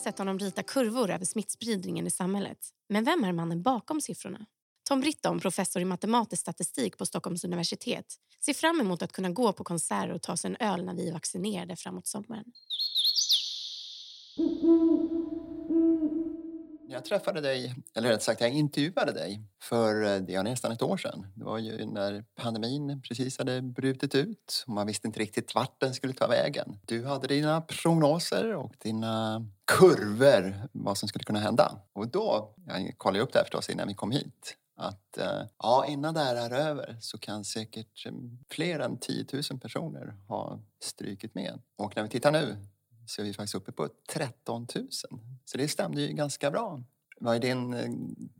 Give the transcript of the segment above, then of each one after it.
sett honom rita kurvor över smittspridningen i samhället. Men vem är mannen bakom siffrorna? Tom Britton, professor i matematisk statistik på Stockholms universitet, ser fram emot att kunna gå på konserter och ta sig en öl när vi är vaccinerade framåt sommaren. Jag träffade dig, eller rätt sagt jag intervjuade dig för eh, det är nästan ett år sedan. Det var ju när pandemin precis hade brutit ut och man visste inte riktigt vart den skulle ta vägen. Du hade dina prognoser och dina kurvor vad som skulle kunna hända. Och då, jag kollade upp det här förstås innan vi kom hit, att eh, ja, innan det här är över så kan säkert eh, fler än 10 000 personer ha strykit med. Och när vi tittar nu så är vi faktiskt uppe på 13 000. Så det stämde ju ganska bra. Vad är din eh,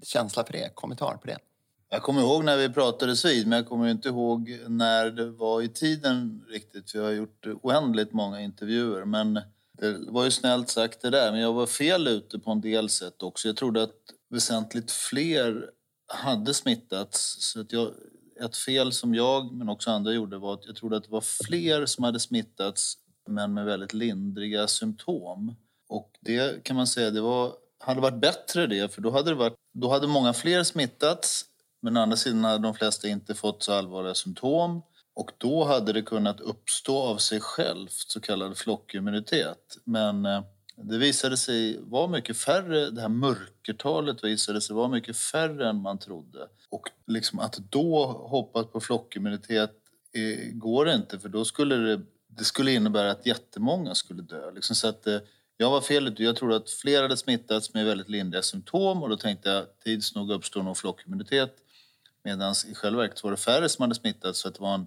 känsla för det? Kommentar på det? Jag kommer ihåg när vi pratades vid, men jag kommer inte ihåg när det var i tiden riktigt. Vi har gjort oändligt många intervjuer, men det var ju snällt sagt det där. Men jag var fel ute på en del sätt också. Jag trodde att väsentligt fler hade smittats. Så att jag, ett fel som jag, men också andra gjorde, var att jag trodde att det var fler som hade smittats men med väldigt lindriga symptom. Och det kan man säga, det var, hade varit bättre det, för då hade, det varit, då hade många fler smittats men å andra sidan hade de flesta inte fått så allvarliga symptom och då hade det kunnat uppstå av sig självt, så kallad flockimmunitet. Men eh, det visade sig vara mycket färre, det här mörkertalet visade sig vara mycket färre än man trodde. Och liksom att då hoppas på flockimmunitet eh, går inte för då skulle det det skulle innebära att jättemånga skulle dö. Liksom så att, eh, jag var fel ute. Jag trodde att fler hade smittats med väldigt lindriga symptom och då tänkte jag tids nog uppstår nog flockimmunitet. Medan i själva verket var det färre som hade smittats så att det var en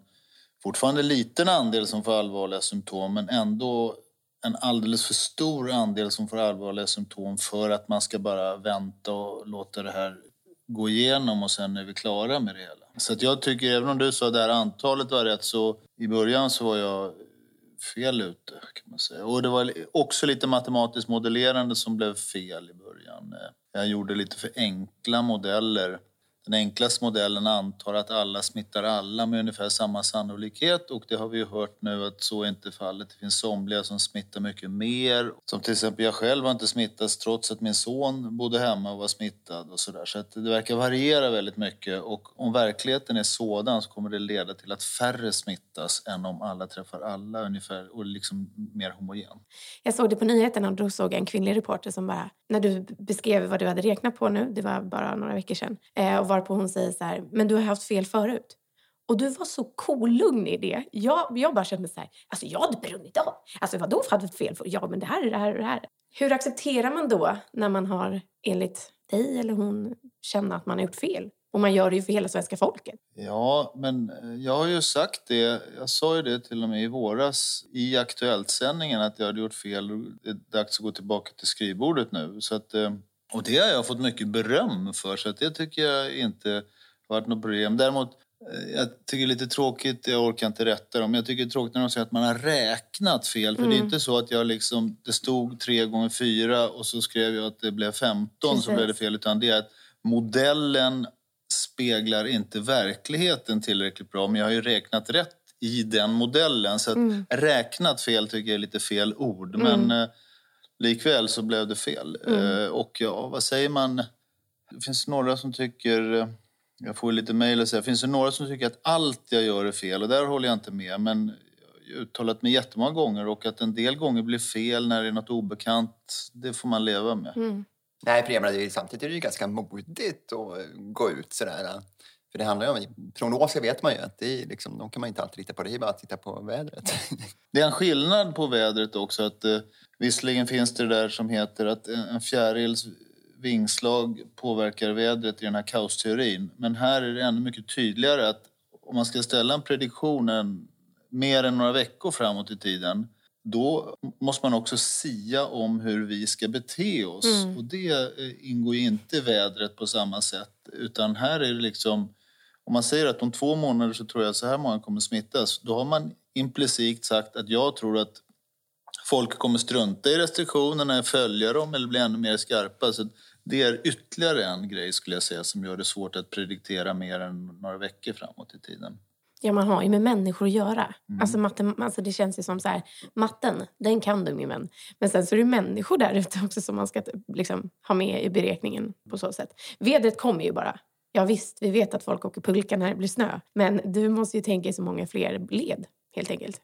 fortfarande liten andel som får allvarliga symptom men ändå en alldeles för stor andel som får allvarliga symptom för att man ska bara vänta och låta det här gå igenom och sen är vi klara med det hela. Så att jag tycker, även om du sa att det här antalet var rätt så i början så var jag fel ute kan man säga. Och det var också lite matematiskt modellerande som blev fel i början. Jag gjorde lite för enkla modeller den enklaste modellen antar att alla smittar alla med ungefär samma sannolikhet och det har vi ju hört nu att så är inte fallet. Det finns somliga som smittar mycket mer. Som till exempel jag själv har inte smittats trots att min son bodde hemma och var smittad och sådär. Så att det verkar variera väldigt mycket och om verkligheten är sådan så kommer det leda till att färre smittas än om alla träffar alla ungefär och liksom mer homogen. Jag såg det på nyheterna och då såg jag en kvinnlig reporter som bara, när du beskrev vad du hade räknat på nu, det var bara några veckor sedan, eh, och varpå hon säger så här, men du har haft fel förut. Och du var så kolugn cool, i det. Jag, jag bara kände så här, alltså jag hade brunnit av. Alltså vadå för hade fel? För? Ja, men det här är det här och det här. Hur accepterar man då när man har, enligt dig eller hon, känner att man har gjort fel? Och man gör det ju för hela svenska folket. Ja, men eh, jag har ju sagt det. Jag sa ju det till och med i våras i Aktuellt-sändningen att jag hade gjort fel. Det är dags att gå tillbaka till skrivbordet nu. Så att, eh, och det har jag fått mycket beröm för, så att det tycker jag inte har varit något problem. Däremot, eh, jag tycker det är lite tråkigt, jag orkar inte rätta dem, jag tycker det är tråkigt när de säger att man har räknat fel. För mm. det är mm. inte så att jag liksom, det stod tre gånger fyra och så skrev jag att det blev 15 Precis. så blev det fel. Utan det är att modellen speglar inte verkligheten tillräckligt bra. Men jag har ju räknat rätt i den modellen. Så att mm. räknat fel tycker jag är lite fel ord. Mm. Men eh, Likväl så blev det fel. Mm. Eh, och ja, vad säger man? Det finns några som tycker, eh, jag får lite mejl och säger, finns det några som tycker att allt jag gör är fel? Och där håller jag inte med. Men jag har uttalat mig jättemånga gånger och att en del gånger blir fel när det är något obekant, det får man leva med. Mm. Nej, för menar, samtidigt är det ju ganska modigt att gå ut sådär. För det handlar ju om, prognoser vet man ju att det är liksom, de kan man inte alltid lita på. Det är bara att titta på vädret. Det är en skillnad på vädret också. Att, eh, visserligen finns det där som heter att en fjärils vingslag påverkar vädret i den här kaosteorin. Men här är det ännu mycket tydligare att om man ska ställa en prediktion en, mer än några veckor framåt i tiden då måste man också sia om hur vi ska bete oss. Mm. Och det eh, ingår ju inte i vädret på samma sätt. Utan här är det liksom om man säger att om två månader så tror jag så här många kommer smittas, då har man implicit sagt att jag tror att folk kommer strunta i restriktionerna, följa dem eller bli ännu mer skarpa. Så det är ytterligare en grej skulle jag säga som gör det svårt att prediktera mer än några veckor framåt i tiden. Ja, man har ju med människor att göra. Mm. Alltså, matte, alltså det känns ju som så här, matten, den kan du min vän. Men sen så är det människor där ute också som man ska liksom, ha med i beräkningen på så sätt. Vädret kommer ju bara. Ja visst, vi vet att folk åker pulka när det blir snö. Men du måste ju tänka i så många fler led, helt enkelt.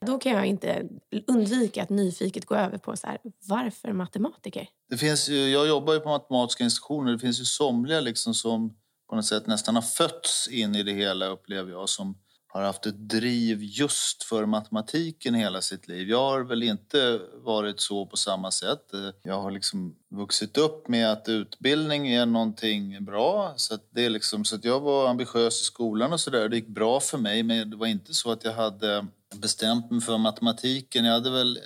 Då kan jag inte undvika att nyfiket gå över på så här, varför matematiker? Det finns ju, jag jobbar ju på matematiska institutioner. Det finns ju somliga liksom som på något sätt nästan har fötts in i det hela, upplever jag, som har haft ett driv just för matematiken hela sitt liv. Jag har väl inte varit så på samma sätt. Jag har liksom vuxit upp med att utbildning är någonting bra. Så att, det är liksom, så att jag var ambitiös i skolan och sådär. Det gick bra för mig, men det var inte så att jag hade bestämt mig för matematiken. Jag hade väl,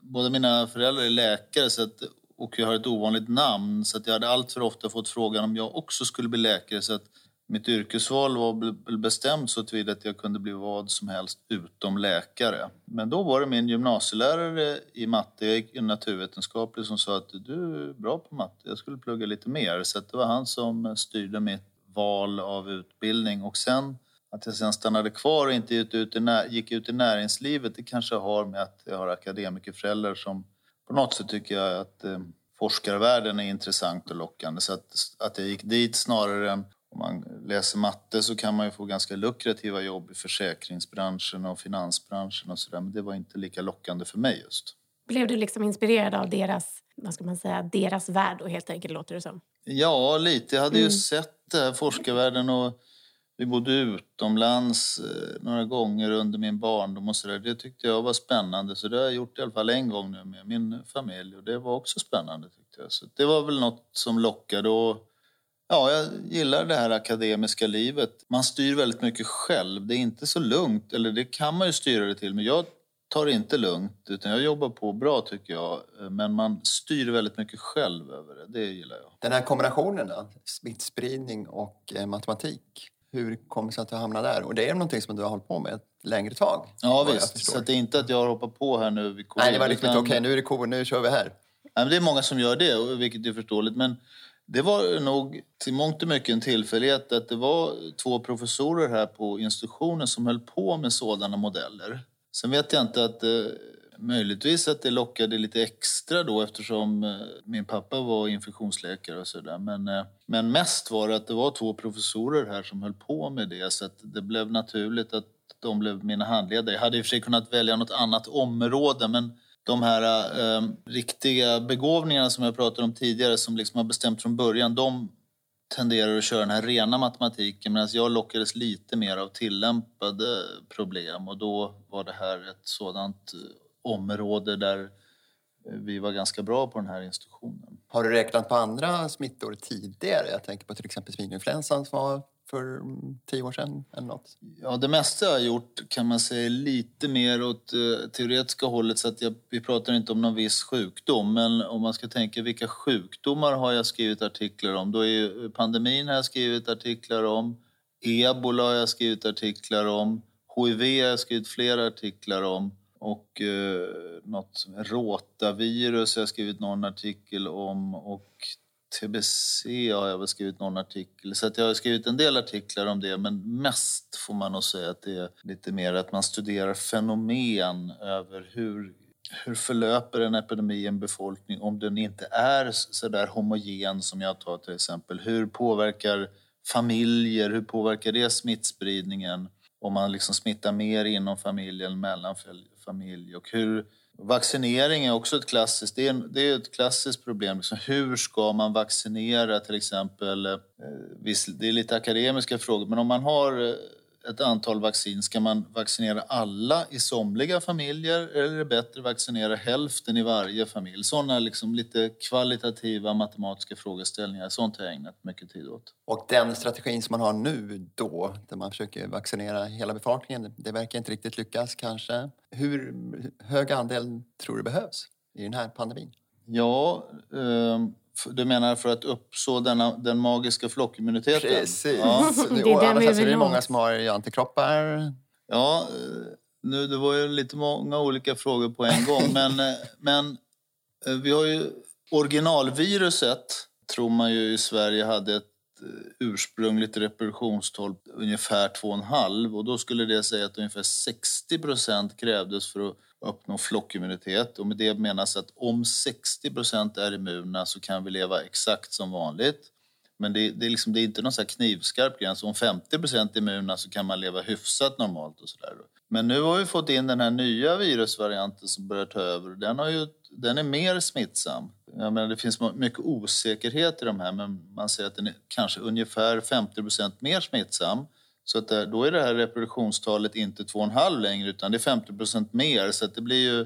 båda mina föräldrar är läkare så att, och jag har ett ovanligt namn så att jag hade allt för ofta fått frågan om jag också skulle bli läkare. Så att mitt yrkesval var bestämt så tillvida att jag kunde bli vad som helst utom läkare. Men då var det min gymnasielärare i matte, jag gick naturvetenskaplig, som sa att du är bra på matte, jag skulle plugga lite mer. Så det var han som styrde mitt val av utbildning. Och sen att jag sen stannade kvar och inte gick ut, i, gick ut i näringslivet, det kanske har med att jag har akademikerföräldrar som på något sätt tycker jag att eh, forskarvärlden är intressant och lockande. Så att, att jag gick dit snarare än om man läser matte så kan man ju få ganska lukrativa jobb i försäkringsbranschen och finansbranschen och sådär. Men det var inte lika lockande för mig just. Blev du liksom inspirerad av deras, vad ska man säga, deras värld och helt enkelt låter det som? Ja, lite. Jag hade mm. ju sett det här forskarvärlden och vi bodde utomlands eh, några gånger under min barndom och sådär. Det tyckte jag var spännande. Så det har jag gjort i alla fall en gång nu med min familj och det var också spännande tyckte jag. Så det var väl något som lockade och Ja, jag gillar det här akademiska livet. Man styr väldigt mycket själv. Det är inte så lugnt, eller det kan man ju styra det till, men jag tar det inte lugnt utan jag jobbar på bra tycker jag. Men man styr väldigt mycket själv över det. Det gillar jag. Den här kombinationen då, smittspridning och eh, matematik. Hur kommer det sig att du hamnade där? Och det är någonting som du har hållit på med ett längre tag. Ja visst, så det är inte att jag har hoppat på här nu vid covid. Nej, det var liksom inte okej, okay, nu är det covid, nu kör vi här. Nej, men det är många som gör det, vilket är förståeligt. Men det var nog till mångt och mycket en tillfällighet att det var två professorer här på institutionen som höll på med sådana modeller. Sen vet jag inte att eh, möjligtvis att det lockade lite extra då eftersom eh, min pappa var infektionsläkare och sådär. Men, eh, men mest var det att det var två professorer här som höll på med det så att det blev naturligt att de blev mina handledare. Jag hade i och för sig kunnat välja något annat område men de här eh, riktiga begåvningarna som jag pratade om tidigare som liksom har bestämt från början, de tenderar att köra den här rena matematiken medan jag lockades lite mer av tillämpade problem och då var det här ett sådant eh, område där eh, vi var ganska bra på den här institutionen. Har du räknat på andra smittor tidigare? Jag tänker på till exempel svininfluensan som var för tio år sedan? Eller något? Ja, det mesta jag har gjort kan man säga lite mer åt uh, teoretiska hållet så att jag, vi pratar inte om någon viss sjukdom men om man ska tänka vilka sjukdomar har jag skrivit artiklar om? Då är ju eh, pandemin har jag skrivit artiklar om, ebola har jag skrivit artiklar om, hiv har jag skrivit flera artiklar om och eh, något rotavirus har jag skrivit någon artikel om och TBC har jag väl skrivit någon artikel. Så att jag har skrivit en del artiklar om det men mest får man nog säga att det är lite mer att man studerar fenomen över hur hur förlöper en epidemi i en befolkning om den inte är så där homogen som jag tar till exempel? Hur påverkar familjer, hur påverkar det smittspridningen? Om man liksom smittar mer inom familjen, mellan familj och hur Vaccinering är också ett klassiskt, det är, det är ett klassiskt problem. Liksom, hur ska man vaccinera till exempel? Eh, det är lite akademiska frågor, men om man har eh, ett antal vaccin, ska man vaccinera alla i somliga familjer eller är det bättre att vaccinera hälften i varje familj? Sådana liksom lite kvalitativa matematiska frågeställningar, sånt har jag ägnat mycket tid åt. Och den strategin som man har nu då, där man försöker vaccinera hela befolkningen, det verkar inte riktigt lyckas kanske. Hur hög andel tror du behövs i den här pandemin? Ja, eh, du menar för att uppså denna, den magiska flockimmuniteten? Precis. Ja. det är, och annars är det många som har antikroppar. Ja, eh, nu, det var ju lite många olika frågor på en gång. men, eh, men eh, vi har ju originalviruset, tror man ju i Sverige hade ett ursprungligt reproduktionstal ungefär 2,5 och då skulle det säga att ungefär 60 procent krävdes för att uppnå flockimmunitet. Och med det menas att om 60 procent är immuna så kan vi leva exakt som vanligt. Men det, det, är, liksom, det är inte någon så knivskarp gräns. Om 50 procent är immuna så kan man leva hyfsat normalt. och så där. Men nu har vi fått in den här nya virusvarianten som börjar ta över. Den, har ju, den är mer smittsam. Jag menar, det finns mycket osäkerhet i de här men man säger att den är kanske ungefär 50 procent mer smittsam. Så att eh, då är det här reproduktionstalet inte 2,5 längre utan det är 50 procent mer så att det blir ju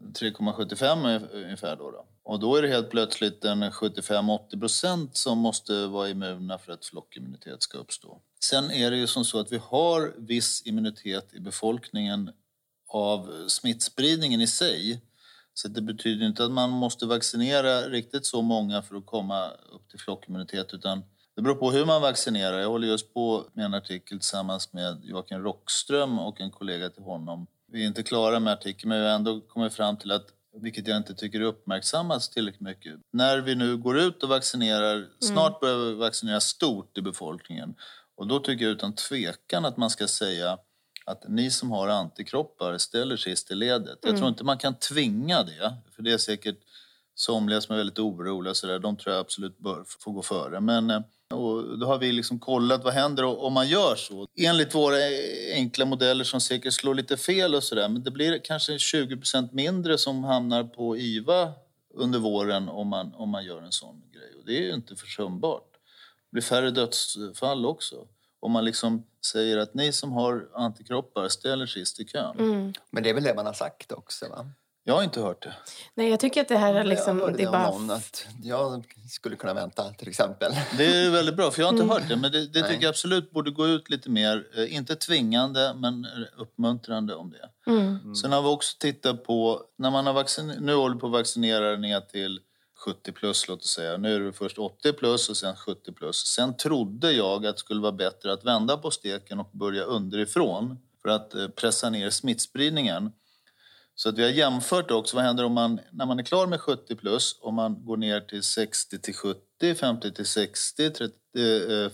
3,75 ungefär då, då. Och då är det helt plötsligt en 75-80 procent som måste vara immuna för att flockimmunitet ska uppstå. Sen är det ju som så att vi har viss immunitet i befolkningen av smittspridningen i sig. Så det betyder inte att man måste vaccinera riktigt så många för att komma upp till flockimmunitet utan det beror på hur man vaccinerar. Jag håller just på med en artikel tillsammans med Joakim Rockström och en kollega till honom. Vi är inte klara med artikeln men vi har ändå kommit fram till att vilket jag inte tycker uppmärksammas tillräckligt mycket. När vi nu går ut och vaccinerar, mm. snart börjar vi vaccinera stort i befolkningen. Och då tycker jag utan tvekan att man ska säga att ni som har antikroppar ställer sist i ledet. Jag mm. tror inte man kan tvinga det, för det är säkert somliga som är väldigt oroliga så där, de tror jag absolut bör få gå före. Men eh, och då har vi liksom kollat vad händer om man gör så. Enligt våra enkla modeller som säkert slår lite fel och sådär. Men det blir kanske 20% mindre som hamnar på IVA under våren om man, om man gör en sån grej. Och det är ju inte försumbart. Det blir färre dödsfall också. Om man liksom säger att ni som har antikroppar ställer sist i kön. Mm. Men det är väl det man har sagt också? va? Jag har inte hört det. Nej, jag tycker att det här är liksom... Jag det är bara... någon att jag skulle kunna vänta till exempel. Det är väldigt bra, för jag har inte mm. hört det. Men det, det tycker jag absolut borde gå ut lite mer. Eh, inte tvingande, men uppmuntrande om det. Mm. mm. Sen har vi också tittat på, när man har vaccin... nu håller på att vaccinera ner till 70 plus, låt oss säga. Nu är det först 80 plus och sen 70 plus. Sen trodde jag att det skulle vara bättre att vända på steken och börja underifrån för att eh, pressa ner smittspridningen. Så att vi har jämfört också, vad händer om man, när man är klar med 70 plus, om man går ner till 60 till 70, 50 till 60, 30,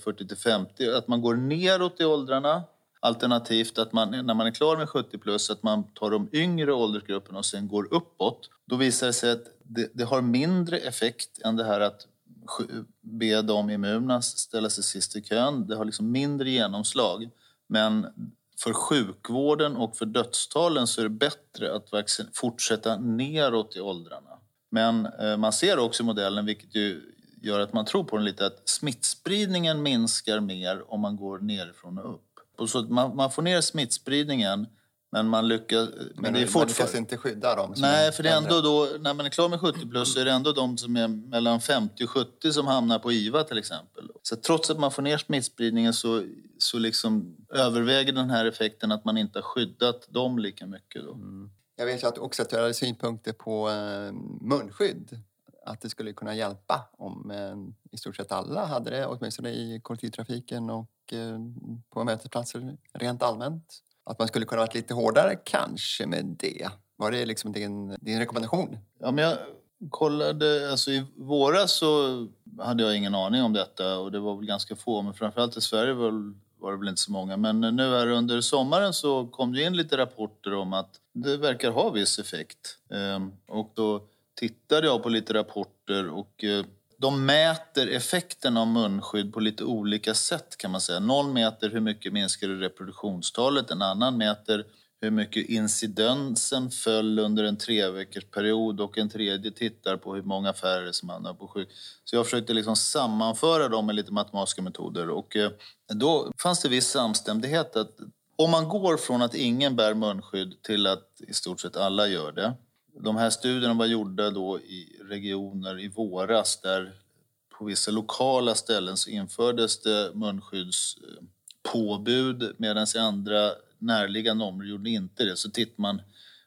40 till 50, att man går neråt i åldrarna. Alternativt att man, när man är klar med 70 plus, att man tar de yngre åldersgrupperna och sen går uppåt. Då visar det sig att det, det har mindre effekt än det här att be de immuna ställa sig sist i kön. Det har liksom mindre genomslag. Men för sjukvården och för dödstalen så är det bättre att fortsätta neråt i åldrarna. Men eh, man ser också i modellen, vilket ju gör att man tror på den lite, att smittspridningen minskar mer om man går nerifrån och upp. Och så man, man får ner smittspridningen men man lyckas... Men, men det är man lyckas inte skydda dem? Nej, för det är ändå då, när man är klar med 70 plus så är det ändå de som är mellan 50 och 70 som hamnar på IVA till exempel. Så trots att man får ner smittspridningen så, så liksom överväger den här effekten att man inte har skyddat dem lika mycket. Då. Mm. Jag vet att också att du hade synpunkter på eh, munskydd. Att det skulle kunna hjälpa om eh, i stort sett alla hade det, åtminstone i kollektivtrafiken och eh, på mötesplatser rent allmänt. Att man skulle kunna varit lite hårdare kanske med det. Var det liksom din, din rekommendation? Ja, men jag kollade, alltså i våras så hade jag ingen aning om detta och det var väl ganska få, men framförallt i Sverige var, var det väl inte så många. Men nu här under sommaren så kom det in lite rapporter om att det verkar ha viss effekt. Ehm, och då tittade jag på lite rapporter och eh, de mäter effekten av munskydd på lite olika sätt kan man säga. Någon mäter hur mycket minskar reproduktionstalet, en annan mäter hur mycket incidensen föll under en tre veckors period och en tredje tittar på hur många färre som hamnar på sjuk. Så jag försökte liksom sammanföra dem med lite matematiska metoder och eh, då fanns det viss samstämmighet att om man går från att ingen bär munskydd till att i stort sett alla gör det de här studierna var gjorda då i regioner i våras där på vissa lokala ställen så infördes det munskyddspåbud medan i andra närliggande områden gjorde inte det. Så tittar man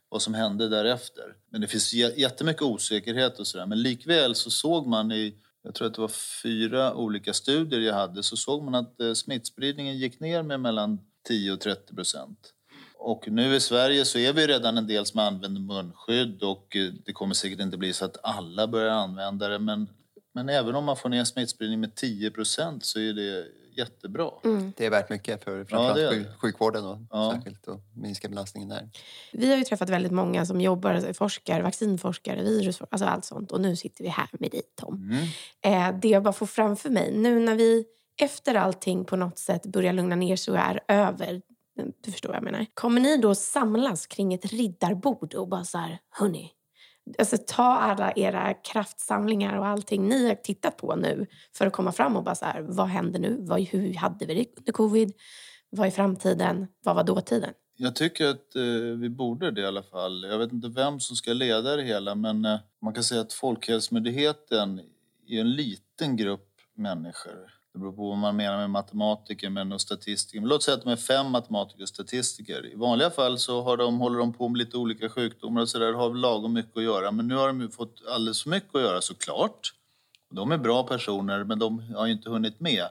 vad som hände därefter. Men det finns jättemycket osäkerhet och sådär. Men likväl så såg man i, jag tror att det var fyra olika studier jag hade, så såg man att eh, smittspridningen gick ner med mellan 10 och 30 procent. Och nu i Sverige så är vi redan en del som använder munskydd och eh, det kommer säkert inte bli så att alla börjar använda det men Men även om man får ner smittspridning med 10 procent så är det jättebra. Mm. Det är värt mycket för framförallt det det. sjukvården och Ja. särskilt och minska belastningen där. Vi har ju träffat väldigt många som jobbar, alltså forskar, vaccinforskare, virus, alltså allt sånt. Och nu sitter vi här med dig Tom. Mm. Eh, det jag bara får framför mig, nu när vi efter allting på något sätt börjar lugna ner sig och är över, du förstår vad jag menar. Kommer ni då samlas kring ett riddarbord och bara så här, hörni, alltså ta alla era kraftsamlingar och allting ni har tittat på nu för att komma fram och bara så här, vad händer nu? Vad, hur hade vi det under covid? Vad är framtiden? Vad var dåtiden? Jag tycker att eh, vi borde det i alla fall. Jag vet inte vem som ska leda det hela men eh, man kan säga att Folkhälsomyndigheten är en liten grupp människor. Det beror på vad man menar med matematiker men och statistiker. Men låt säga att de är fem matematiker och statistiker. I vanliga fall så har de, håller de på med lite olika sjukdomar och sådär har lagom mycket att göra. Men nu har de ju fått alldeles för mycket att göra såklart. De är bra personer men de har ju inte hunnit med.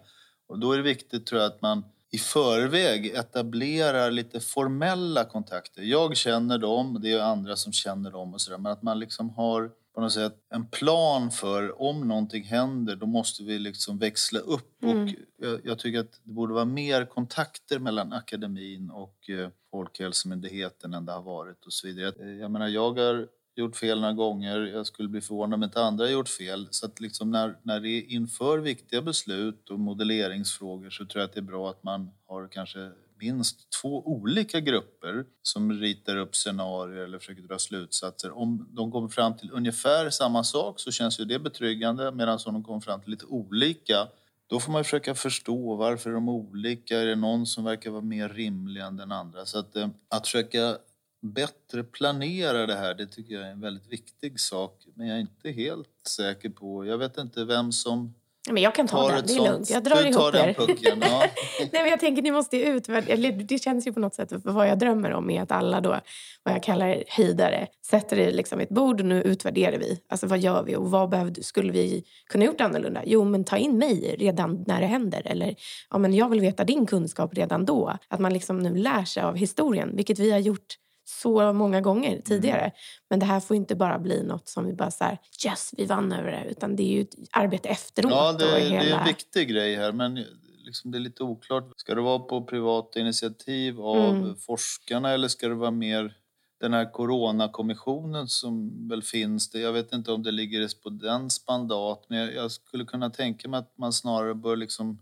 Och då är det viktigt tror jag att man i förväg etablerar lite formella kontakter. Jag känner dem, det är andra som känner dem och sådär. Men att man liksom har på något sätt en plan för om någonting händer då måste vi liksom växla upp. Och jag, jag tycker att det borde vara mer kontakter mellan akademin och eh, Folkhälsomyndigheten än det har varit och så vidare. Eh, Jag menar, jag har gjort fel några gånger. Jag skulle bli förvånad om inte andra har gjort fel. Så att liksom när, när det är inför viktiga beslut och modelleringsfrågor så tror jag att det är bra att man har kanske minst två olika grupper som ritar upp scenarier eller försöker dra slutsatser. Om de kommer fram till ungefär samma sak så känns ju det betryggande medan om de kommer fram till lite olika då får man försöka förstå varför de är olika. Är det någon som verkar vara mer rimlig än den andra? Så att, eh, att försöka bättre planera det här, det tycker jag är en väldigt viktig sak. Men jag är inte helt säker på, jag vet inte vem som men jag kan ta den, det är lugnt. Jag drar du ihop tar den er. pucken, ja. Nej, men jag tänker ni måste utvärdera. Det känns ju på något sätt, vad jag drömmer om är att alla då, vad jag kallar höjdare, sätter det liksom ett bord och nu utvärderar vi. Alltså vad gör vi och vad behövde, skulle vi kunna gjort annorlunda? Jo, men ta in mig redan när det händer. Eller ja, men jag vill veta din kunskap redan då. Att man liksom nu lär sig av historien, vilket vi har gjort så många gånger tidigare. Men det här får inte bara bli något som vi bara så här, yes, vi vann över det. Utan det är ju ett arbete efteråt. Ja, det, och det är hela... en viktig grej här, men liksom det är lite oklart. Ska det vara på privata initiativ av Mm. forskarna eller ska det vara mer den här coronakommissionen som väl finns? Det, jag vet inte om det ligger på dens mandat, men jag, jag skulle kunna tänka mig att man snarare bör liksom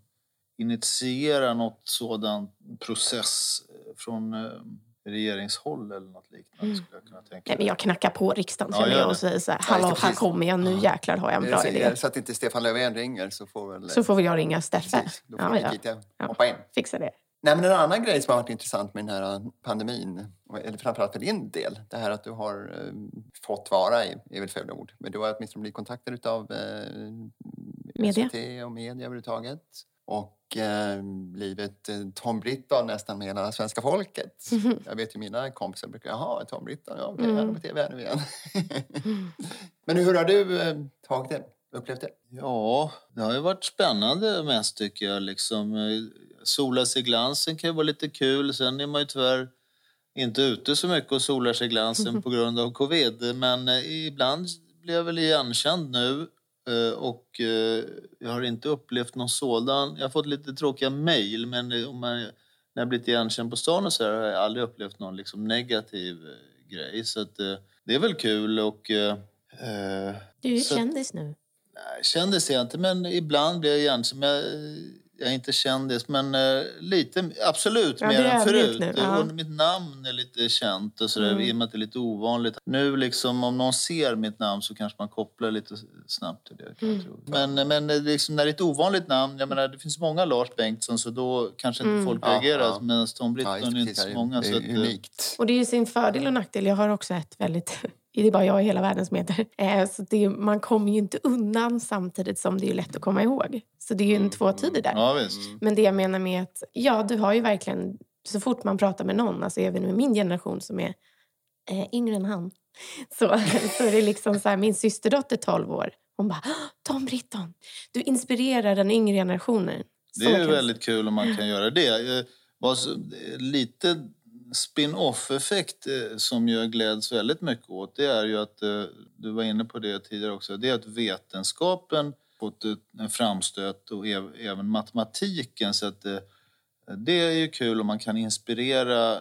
initiera något sådan process eh, från eh, regeringshåll eller något liknande. Skulle jag kunna tänka Mm. Nej, men jag knackar på riksdagen Ja, jag och säger så här, Ja, hallå, här kommer jag, nu jäklar har jag en bra så, idé. så att inte Stefan Löfven ringer så får väl... Så får väl jag ringa Steffe. Precis, då får Ja, ja. Nikita Ja. hoppa in. Fixa det. Nej, men en annan grej som har varit intressant med den här pandemin, eller framförallt för din del, det här att du har eh, fått vara, i- är väl fel ord, men du har åtminstone blivit kontaktad av eh, Media. SVT och media överhuvudtaget. Och eh, blivit eh, Tom Britton nästan med hela svenska folket. Jag vet ju mina kompisar brukar, jaha, Tom Britton, ja okej, Mm. han är på tv här nu igen. men hur har du eh, tagit det, upplevt det? Ja, det har ju varit spännande mest tycker jag. Liksom, sola sig i glansen kan ju vara lite kul. Sen är man ju tyvärr inte ute så mycket och solar sig glansen på grund av covid. Men ibland blir jag väl igenkänd nu. Eh, Och eh, jag har inte upplevt någon sådan. Jag har fått lite tråkiga mejl men när jag blivit igenkänd på stan och så här, har jag aldrig upplevt någon liksom negativ eh, grej. Så att, det är väl kul och eh, Du är ju kändis nu. Nej, kändis är jag inte, men ibland blir jag igenkänd. Men jag, jag är inte kändis, men eh, lite, absolut Ja, mer än förut. nu, ja. Och mitt namn är lite känt och sådär, Mm. i och med att det är lite ovanligt. Nu liksom, om någon ser mitt namn så kanske man kopplar lite snabbt till det. Kan Mm. jag tro. Men, men eh, liksom, när det är ett ovanligt namn, jag menar, det finns många Lars Bengtsson så då kanske inte Mm. folk Ja, reagerar. ja. Men Tom Britton just är inte så det är- många. Det så är att, eh, unikt. Och det är ju sin fördel och nackdel. Jag har också ett väldigt... Det är bara jag i hela världen som heter. Eh, Så det, man kommer ju inte undan samtidigt som det är lätt att komma ihåg. Så det är ju en tvåtydig där. Ja, visst. Men det jag menar med att, ja, du har ju verkligen, så fort man pratar med någon, alltså även med min generation som är eh, yngre än han, så, så är det liksom så här, min systerdotter 12 år, hon bara, "Ah, Tom Britton, du inspirerar den yngre generationen. Det är ju väldigt kul om man kan göra det. Eh, Lite spin-off-effekt eh, som jag gläds väldigt mycket åt det är ju att, eh, du var inne på det tidigare också, det är att vetenskapen fått en framstöt och även matematiken. Så att, eh, det är ju kul om man kan inspirera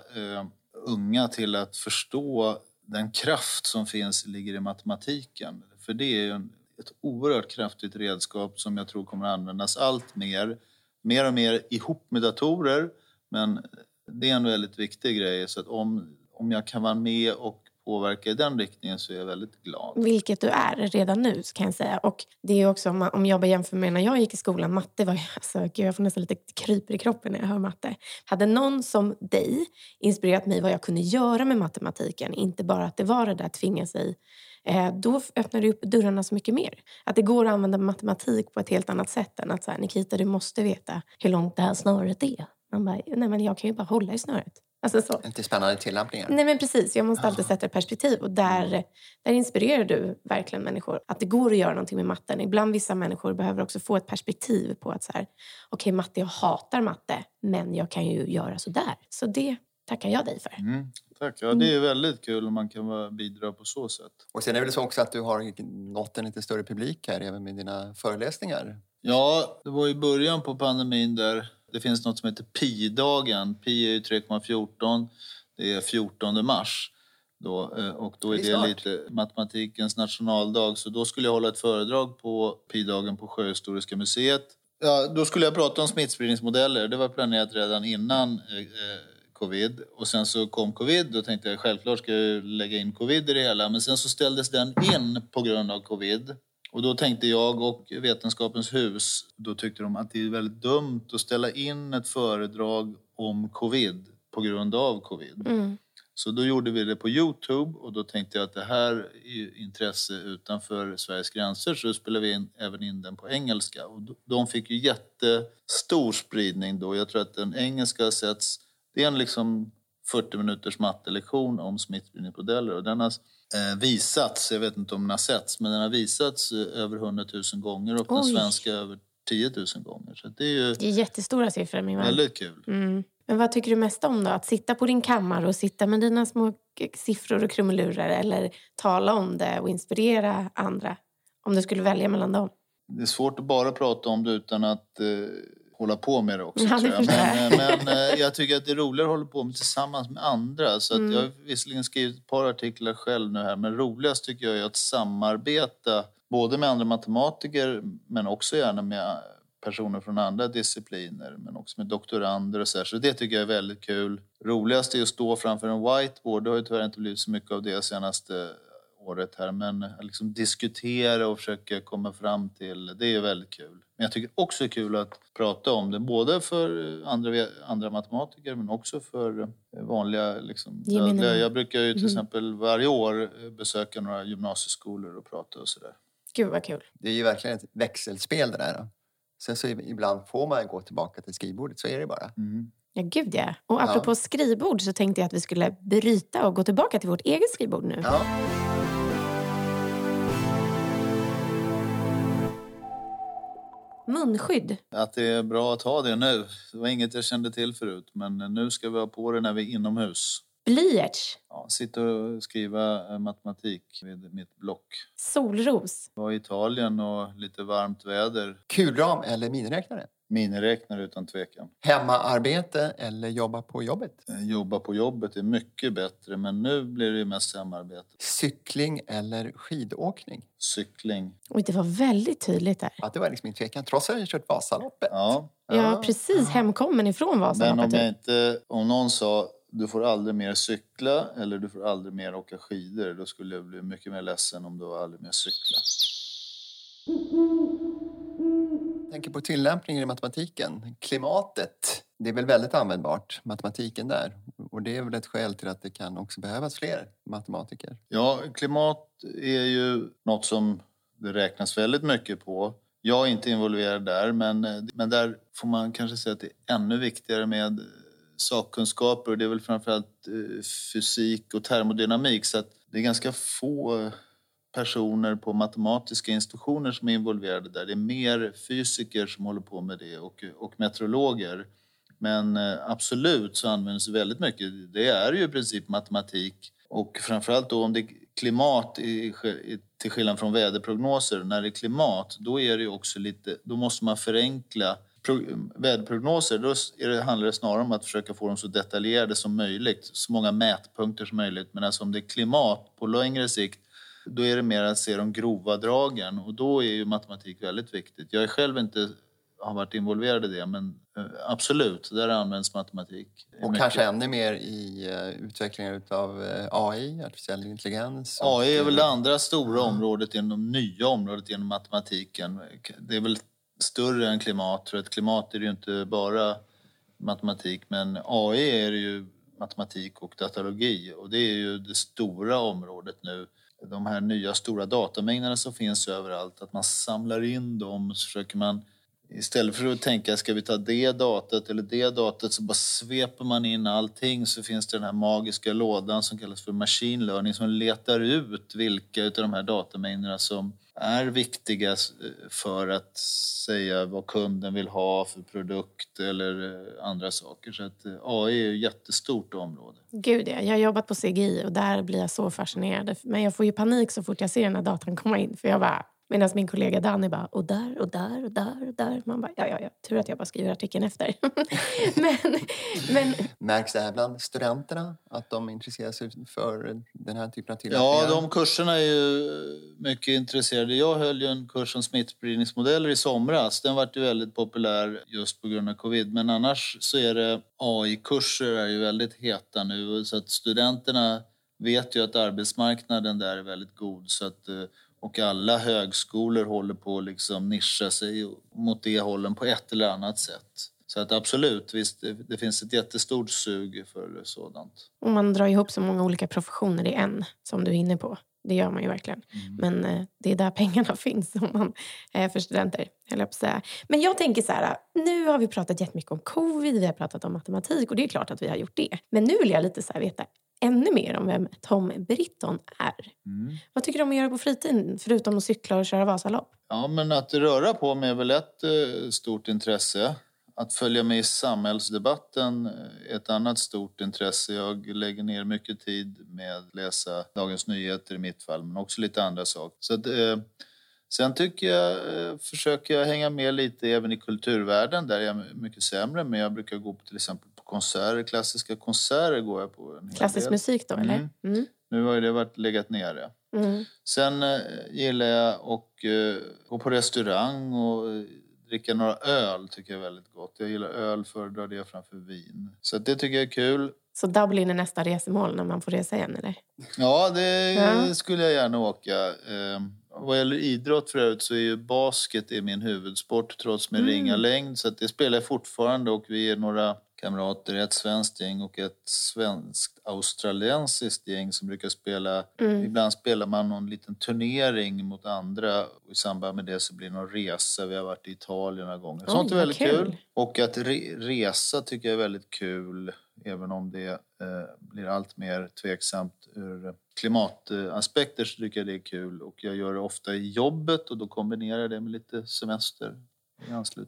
unga till att förstå den kraft som finns ligger i matematiken. För det är ju ett oerhört kraftigt redskap som jag tror kommer att användas allt mer. Mer och mer ihop med datorer. Men det är en väldigt viktig grej. Så att om, om jag kan vara med och påverka i den riktningen så är jag väldigt glad. Vilket du är redan nu kan jag säga. Och det är också om, om jag bara jämför med när jag gick i skolan. Matte var alltså, gud, jag får nästan lite kryper i kroppen när jag hör matte. Hade någon som dig inspirerat mig vad jag kunde göra med matematiken, inte bara att det var det där att tvinga sig eh, då öppnar det upp dörrarna så mycket mer. Att det går att använda matematik på ett helt annat sätt än att så här, Nikita, du måste veta hur långt det här snöret är. Man bara, nej men jag kan ju bara hålla i snöret. Alltså så. Inte spännande tillämpningar. Nej men precis, jag måste alltid sätta ett perspektiv. Och där, där inspirerar du verkligen människor. Att det går att göra någonting med matten. Ibland vissa människor behöver också få ett perspektiv på att så här, okej okay, matte, jag hatar matte, men jag kan ju göra så där. Så det tackar jag dig för. Mm, tack. Ja, det är väldigt kul om man kan bidra på så sätt. Och sen är det väl så också att du har nått en lite större publik här även med dina föreläsningar. Ja, det var i början på pandemin där det finns något som heter pi-dagen. Pi är ju 3,14. Det är 14 mars. Då, eh, och då är det, det lite matematikens nationaldag. Så då skulle jag hålla ett föredrag på pi-dagen på Sjöhistoriska museet. Ja, då skulle jag prata om smittspridningsmodeller. Det var planerat redan innan eh, eh, covid. Och sen så kom covid. Då tänkte jag självklart ska jag lägga in covid i det hela. Men sen så ställdes den in på grund av covid. Och då tänkte jag och Vetenskapens hus, då tyckte de att det är väldigt dumt att ställa in ett föredrag om covid på grund av covid. Mm. Så då gjorde vi det på Youtube och då tänkte jag att det här är intresse utanför Sveriges gränser så då spelade vi in, även in den på engelska. Och de fick ju jättestor spridning då. Jag tror att den engelska sätts, det är en liksom 40 minuters mattelektion om smittspridningsmodeller och den har visats, jag vet inte om den har setts, men den har visats eh, över 100 000 gånger och den svenska över 10 000 gånger. Så det är ju det är jättestora siffror min vän. Väldigt kul. Mm. Men vad tycker du mest om då? Att sitta på din kammare och sitta med dina små siffror och krumelurer eller tala om det och inspirera andra? Om du skulle välja mellan dem? Det är svårt att bara prata om det utan att eh, hålla på med det också. Ja, det jag. Men, eh, men eh, jag tycker att det är roligare att hålla på med tillsammans med andra. Så att mm. Jag har visserligen skrivit ett par artiklar själv nu här men roligast tycker jag är att samarbeta både med andra matematiker men också gärna med personer från andra discipliner men också med doktorander och så här. Så det tycker jag är väldigt kul. Roligast är att stå framför en whiteboard. Det har ju tyvärr inte blivit så mycket av det senaste året här men liksom diskutera och försöka komma fram till det är väldigt kul. Men jag tycker också det är kul att prata om det, både för andra, andra matematiker men också för vanliga... Liksom, jag, jag, brukar ju till mm. exempel varje år besöka några gymnasieskolor och prata och sådär. Gud vad kul. Det är ju verkligen ett växelspel det där. Då. Sen så ibland får man gå tillbaka till skrivbordet, så är det bara. Mm. Ja, gud ja. Och apropå ja. skrivbord så tänkte jag att vi skulle bryta och gå tillbaka till vårt eget skrivbord nu. Ja. Munskydd. Att det är bra att ha det nu. Det var inget jag kände till förut, men nu ska vi ha på det när vi är inomhus. Blyerts. Ja, sitta och skriva eh, matematik vid mitt block. Solros. Jag var i Italien och lite varmt väder. Kulram eller miniräknare? Miniräknare utan tvekan. Hemmaarbete eller jobba på jobbet? Eh, jobba på jobbet är mycket bättre men nu blir det mest hemarbete. Cykling eller skidåkning? Cykling. Oj, det var väldigt tydligt där. Ja, det var liksom min tvekan trots att jag kört Vasaloppet. Ja, ja precis. Hemkommen ifrån Vasaloppet. Men om, jag inte, om någon sa du får aldrig mer cykla eller du får aldrig mer åka skidor. Då skulle jag bli mycket mer ledsen om du aldrig mer cykla. Tänker på tillämpningen i matematiken. Klimatet, det är väl väldigt användbart, matematiken där. Och det är väl ett skäl till att det kan också behövas fler matematiker. Ja, klimat är ju något som det räknas väldigt mycket på. Jag är inte involverad där, men, men där får man kanske säga att det är ännu viktigare med sakkunskaper och det är väl framförallt eh, fysik och termodynamik så att det är ganska få eh, personer på matematiska institutioner som är involverade där. Det är mer fysiker som håller på med det och, och meteorologer. Men eh, absolut så används väldigt mycket. Det är ju i princip matematik och framförallt då om det är klimat, i, till skillnad från väderprognoser, när det är klimat, då, är det också lite, då måste man förenkla väderprognoser. Då är det, handlar det snarare om att försöka få dem så detaljerade som möjligt, så många mätpunkter som möjligt. Men alltså om det är klimat på längre sikt, då är det mer att se de grova dragen och då är ju matematik väldigt viktigt. Jag är själv inte har varit involverad i det. Men eh, absolut, där används matematik. Och mycket. kanske ännu mer i uh, utvecklingen av eh, AI, artificiell intelligens? AI är väl det andra stora mm. området inom nya området inom matematiken. Det är väl större än klimat. För att klimat är ju inte bara matematik, men AI är ju matematik och datalogi och det är ju det stora området nu. De här nya stora datamängderna som finns överallt, att man samlar in dem så försöker man Istället för att tänka, ska vi ta det datat eller det datat, så bara sveper man in allting så finns det den här magiska lådan som kallas för machine learning som letar ut vilka av de här datamängderna som är viktiga eh, för att säga vad kunden vill ha för produkt eller eh, andra saker. Så att eh, AI är ett jättestort område. Gud ja, jag har jobbat på CGI och där blir jag så fascinerad. Men jag får ju panik så fort jag ser den här datan komma in för jag bara Medan min kollega Danny bara, och där och där och där och där. Man bara, ja, ja, ja, tur att jag bara skriver artikeln efter. men, men... Märks det här bland studenterna att de intresserar sig för den här typen av tillämpningar? Ja, de kurserna är ju mycket intresserade. Jag höll ju en kurs om smittspridningsmodeller i somras. Den var ju väldigt populär just på grund av covid. Men annars så är det AI-kurser är ju väldigt heta nu så att studenterna vet ju att arbetsmarknaden där är väldigt god. Så att eh, och alla högskolor håller på att liksom nischa sig mot det hållen på ett eller annat sätt. Så att absolut, visst, det, det, finns ett jättestort sug för sådant. Och man drar ihop så många olika professioner i en, som du är inne på. Det gör man ju verkligen. Mm. Men eh, det är där pengarna finns om man, eh, för studenter. Eller på säga. Men jag tänker så här, nu har vi pratat jättemycket om covid, vi har pratat om matematik och det är klart att vi har gjort det. Men nu vill jag lite så veta, ännu mer om vem Tom Britton är. Mm. Vad tycker du om att göra på fritiden, förutom att cykla och köra Vasalopp? Ja, men att röra på mig är väl ett eh, stort intresse. Att följa med i samhällsdebatten är ett annat stort intresse. Jag lägger ner mycket tid med att läsa Dagens Nyheter i mitt fall, men också lite andra saker. Så att, eh, sen tycker jag, eh, försöker jag hänga med lite även i kulturvärlden, där jag är mycket sämre, men jag brukar gå på till exempel konserter, klassiska konserter går jag på. Klassisk musik då, eller? Mm. Mm. Nu har det varit legat nere. Mm. Sen eh, gillar jag att eh, gå på restaurang och dricka några öl tycker jag är väldigt gott. Jag gillar öl, föredrar det framför vin. Så det tycker jag är kul. Så Dublin är nästa resmål när man får resa igen, eller? Ja, det ja. skulle jag gärna åka. Eh, vad gäller idrott för övrigt så är ju basket är min huvudsport trots min mm. ringa längd. Så det spelar jag fortfarande och vi är några kamrater, ett svenskt gäng och ett svenskt australiensiskt gäng som brukar spela. Mm. Ibland spelar man någon liten turnering mot andra och i samband med det så blir det någon resa. Vi har varit i Italien några gånger. Sånt är väldigt kul. kul. Och att re resa tycker jag är väldigt kul även om det eh, blir allt mer tveksamt ur klimataspekter så tycker jag det är kul och jag gör det ofta i jobbet och då kombinerar jag det med lite semester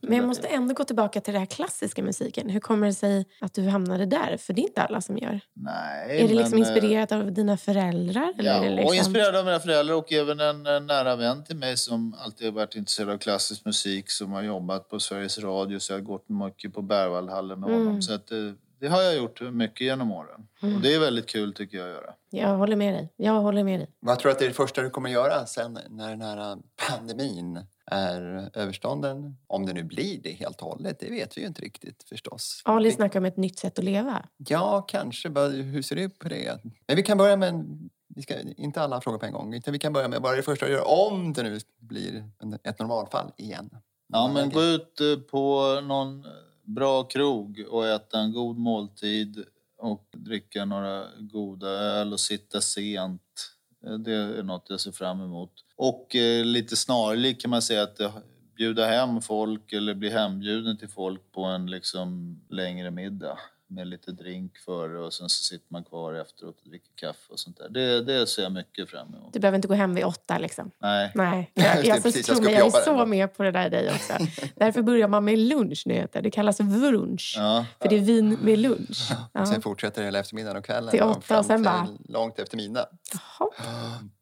men jag måste ändå gå tillbaka till den här klassiska musiken. Hur kommer det sig att du hamnade där? För det är inte alla som gör. Nej, är det liksom men, inspirerat av dina föräldrar? Ja, eller liksom... och inspirerad av mina föräldrar och även en, en nära vän till mig som alltid har varit intresserad av klassisk musik som har jobbat på Sveriges Radio så jag har gått mycket på Berwaldhallen med mm. honom. Så att, eh, det har jag gjort mycket genom åren. Mm. Och det är väldigt kul tycker jag att göra. Jag håller med dig. Jag håller med dig. Vad tror du att det är det första du kommer göra sen när den här pandemin är överstånden. Om det nu blir det helt och hållet, det vet vi ju inte riktigt förstås. Ali snackar om ett nytt sätt att leva. Ja, kanske. Hur ser du på det? Men vi kan börja med en, vi ska inte alla frågor på en gång, utan vi kan börja med bara det första att göra om det nu blir ett normalfall igen. Ja, men gå ut eh, på någon bra krog och äta en god måltid och dricka några goda öl och sitta sent. Eh, det är något jag ser fram emot. Och eh, lite snarlikt kan man säga att eh, bjuda hem folk eller bli hembjuden till folk på en liksom längre middag med lite drink före och sen så sitter man kvar efteråt och dricker kaffe och sånt där. Det, det ser jag mycket fram emot. Du behöver inte gå hem vid åtta liksom? Nej. Nej, jag, jag, precis, jag jag, är så den. med på det där dig också. Därför börjar man med lunch nu heter det. Kallas vrunch. Ja. För det är vin med lunch. Ja. Sen fortsätter det hela eftermiddagen och kvällen. Till åtta och sen bara- Långt efter midnatt.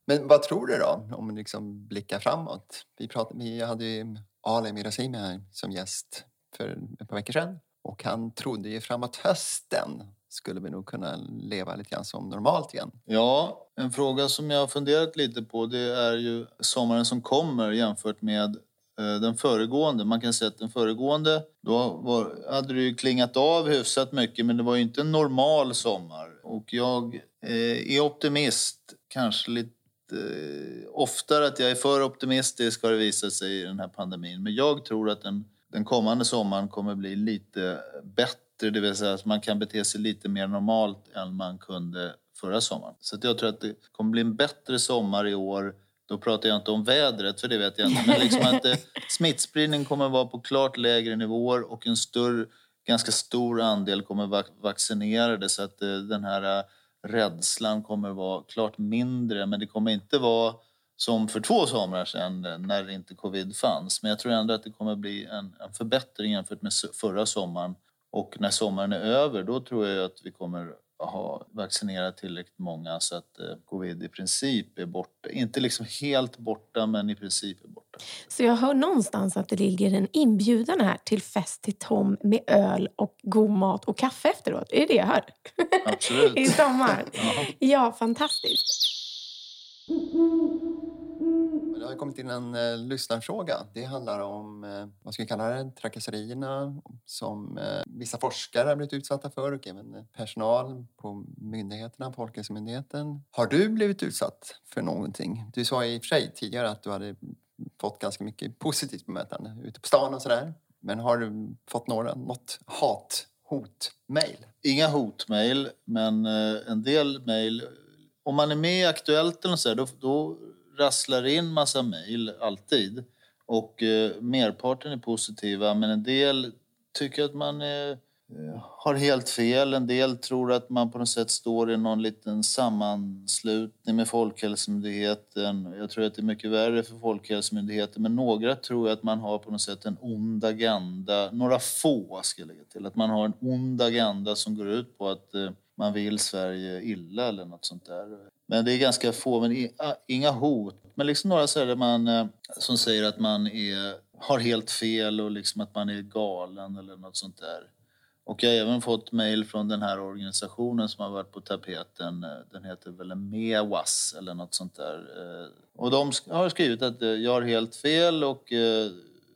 Men vad tror du då, om vi liksom blickar framåt? Vi, pratade, vi hade ju Ali Mirazimi här som gäst för ett par veckor sedan. Och han trodde ju framåt hösten skulle vi nog kunna leva lite grann som normalt igen. Ja, en fråga som jag har funderat lite på det är ju sommaren som kommer jämfört med eh, den föregående. Man kan säga att den föregående, då var, hade det ju klingat av hyfsat mycket men det var ju inte en normal sommar. Och jag eh, är optimist, kanske lite eh, oftare att jag är för optimistisk har det visat sig i den här pandemin. Men jag tror att den, den kommande sommaren kommer bli lite bättre, det vill säga att man kan bete sig lite mer normalt än man kunde förra sommaren. Så att jag tror att det kommer bli en bättre sommar i år. Då pratar jag inte om vädret, för det vet jag inte. Men liksom att eh, smittspridningen kommer vara på klart lägre nivåer och en större, ganska stor andel kommer vara vaccinerade. Så att eh, den här eh, rädslan kommer vara klart mindre. Men det kommer inte vara som för två somrar sedan eh, när inte covid fanns. Men jag tror ändå att det kommer bli en, en förbättring jämfört med förra sommaren. Och när sommaren är över, då tror jag att vi kommer ha vaccinerat tillräckligt många så att eh, covid i princip är borta. Inte liksom helt borta, men i princip är borta. Så jag hör någonstans att det ligger en inbjudan här till fest till Tom med öl och god mat och kaffe efteråt. Är det det jag hör? Absolut. I sommar. Ja. Ja, fantastiskt. Men Det har kommit in en eh, lyssnarfråga. Det handlar om, eh, vad ska vi kalla det, trakasserierna som eh, vissa forskare har blivit utsatta för och även eh, personal på myndigheterna, Folkhälsomyndigheten. Har du blivit utsatt för någonting? Du sa i och för sig tidigare att du hade fått ganska mycket positivt bemötande ute på stan och sådär. Men har du fått några, något hat-hot-mejl? Inga hotmejl, men eh, en del mejl. Om man är med i Aktuellt eller så här, då, då rasslar det in massa mejl alltid. Och eh, merparten är positiva, men en del tycker att man är, eh, har helt fel. En del tror att man på något sätt står i någon liten sammanslutning med Folkhälsomyndigheten. Jag tror att det är mycket värre för Folkhälsomyndigheten, men några tror att man har på något sätt en ond agenda. Några få, ska jag lägga till. Att man har en ond agenda som går ut på att eh, man vill Sverige illa eller något sånt där. Men det är ganska få, men ah, inga hot. Men liksom några så där man, eh, som säger att man är, har helt fel och liksom att man är galen eller något sånt där. Och jag har även fått mejl från den här organisationen som har varit på tapeten. Eh, den heter väl MEWAS eller något sånt där. Eh. Och de har skrivit att jag har helt fel och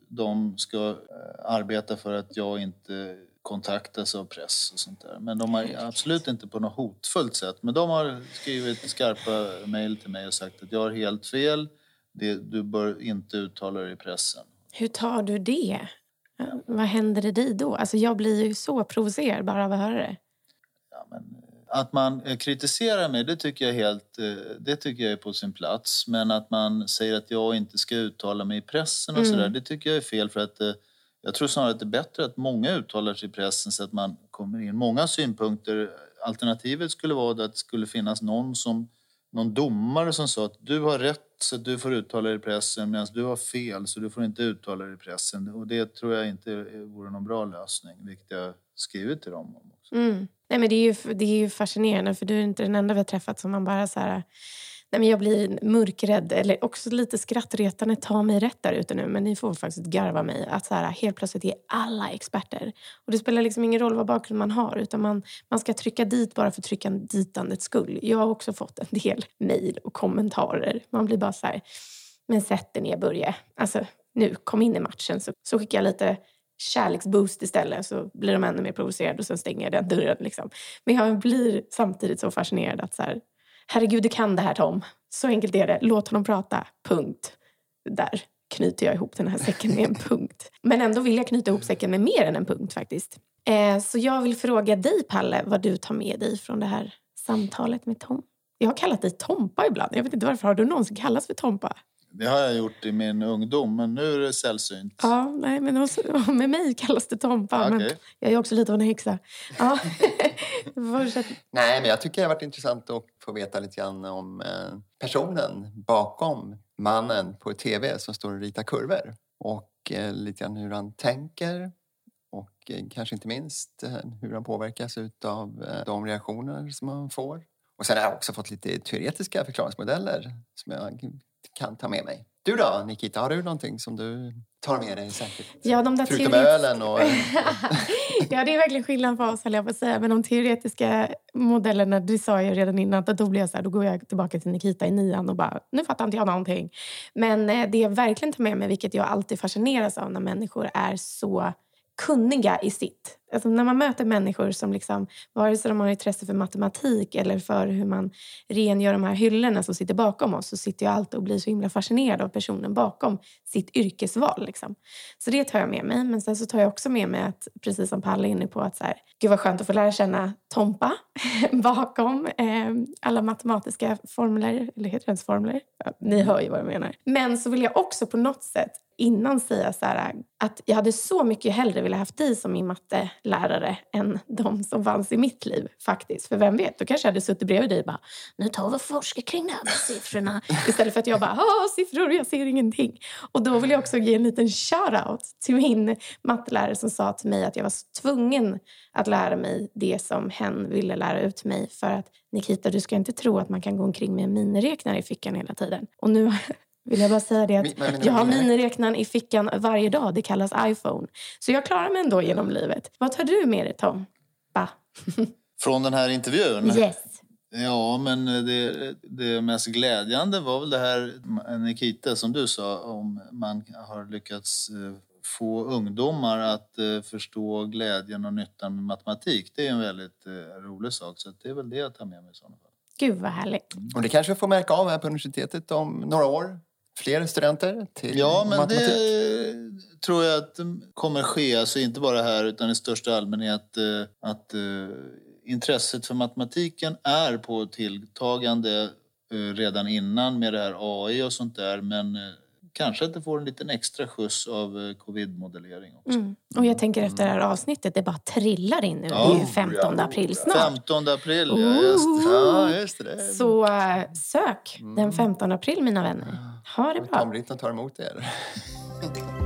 de ska arbeta för att jag inte kontaktas av press och sånt där. Men de har absolut inte på något hotfullt sätt. Men de har skrivit skarpa mejl till mig och sagt att jag har helt fel. Det, du bör inte uttala dig i pressen. Hur tar du det? Vad händer i dig då? Alltså jag blir ju så provocerad bara av att höra det. Ja, men, eh, att man eh, kritiserar mig, det tycker, jag helt, eh, det tycker jag är på sin plats. Men att man säger att jag inte ska uttala mig i pressen och Mm. sådär, det tycker jag är fel. För att jag tror snarare att det är bättre att många uttalar sig i pressen så att man kommer in. Många synpunkter. Alternativet skulle vara att det skulle finnas någon som någon domare som sa att du har rätt så att du får uttala dig i pressen medan du har fel så du får inte uttala dig i pressen. Och det tror jag inte vore någon bra lösning, vilket jag skrivit till dem om också. Mm. Nej, men det, är ju, det är ju fascinerande för du är inte den enda vi har träffat som man bara så här... Nej, men jag blir mörkrädd eller också lite skrattretande. Ta mig rätt där ute nu men ni får faktiskt garva mig. Att så här, helt plötsligt är alla experter. Och det spelar liksom ingen roll vad bakgrund man har utan man, man ska trycka dit bara för trycka ditandets skull. Jag har också fått en del mejl och kommentarer. Man blir bara så här, men sätt dig ner Börje. Alltså nu, kom in i matchen. Så, så skickar jag lite kärleksboost istället så blir de ännu mer provocerade och sen stänger jag den dörren. Liksom. Men jag blir samtidigt så fascinerad att så här, herregud du kan det här Tom. Så enkelt är det. Låt honom prata. Punkt. Där knyter jag ihop den här säcken med en punkt. Men ändå vill jag knyta ihop säcken med mer än en punkt faktiskt. Eh, så jag vill fråga dig Palle vad du tar med dig från det här samtalet med Tom. Jag har kallat dig Tompa ibland. Jag vet inte varför. Har du någonsin kallats för Tompa? Det har jag gjort i min ungdom, men nu är det sällsynt. Ja, nej, men hos, med mig kallas det Tompa. Okej. Men jag är också lite av en häxa. Ja. Nej, men jag tycker det har varit intressant att få veta lite grann om eh, personen bakom mannen på tv som står och ritar kurvor. Och eh, lite grann hur han tänker och eh, kanske inte minst hur han påverkas av de reaktioner som han får. Och sen har jag också fått lite teoretiska förklaringsmodeller som jag kan ta med mig. Du då, Nikita, har du någonting som du tar med dig säkert? Ja, de där Förutom teoret- ölen och... ja, det är verkligen skillnad på oss, höll jag på att säga. Men de teoretiska modellerna, det sa jag redan innan, att då blir jag så här, då går jag tillbaka till Nikita i nian och bara, nu fattar inte jag någonting. Men eh, det jag verkligen tar med mig, vilket jag alltid fascineras av när människor är så kunniga i sitt. Alltså när man möter människor som liksom, vare sig de har intresse för matematik eller för hur man rengör de här hyllorna som sitter bakom oss så sitter jag alltid och blir så himla fascinerad av personen bakom sitt yrkesval. Liksom. Så det tar jag med mig. Men sen så tar jag också med mig att, precis som Palle är inne på, att så här, gud vad skönt att få lära känna Tompa bakom eh, alla matematiska formler, eller heter det ens formler? Ja, ni hör ju vad jag menar. Men så vill jag också på något sätt innan säga så här, att jag hade så mycket hellre velat haft dig som min mattelärare än de som fanns i mitt liv faktiskt. För vem vet, då kanske jag hade suttit bredvid dig och bara, nu tar vi och forskar kring det här siffrorna. Istället för att jag bara, "Ah, siffror, jag ser ingenting. Och då vill jag också ge en liten shout-out till min mattelärare som sa till mig att jag var tvungen att lära mig det som hen ville lära ut mig. För att Nikita, du ska inte tro att man kan gå omkring med en miniräknare i fickan hela tiden. Och nu vill jag bara säga det att du jag har miniräknaren i fickan varje dag. Det kallas iPhone. Så jag klarar mig ändå genom livet. Vad tar du med dig, Tom? Ba. Från den här intervjun? Yes. Ja, men det, det mest glädjande var väl det här, Nikita, som du sa, om man har lyckats eh, få ungdomar att eh, förstå glädjen och nyttan med matematik. Det är en väldigt eh, rolig sak, så det är väl det jag tar med mig i sådana fall. Gud vad härligt. Och det kanske vi får märka av här på universitetet om några år. Fler studenter till Ja, men matematik. det tror jag att det kommer ske, alltså inte bara här utan i största allmänhet, eh, att eh, intresset för matematiken är på tilltagande eh, redan innan med det här AI och sånt där, men kanske att det får en liten extra skjuts av covid-modellering också. Mm. Och jag tänker efter det här avsnittet, det bara trillar in nu. Det är ju 15 april snart. 15 april, ja just. Ja, just det. Så sök den 15 april, mina vänner. Ha det bra. Tom Britton tar emot er.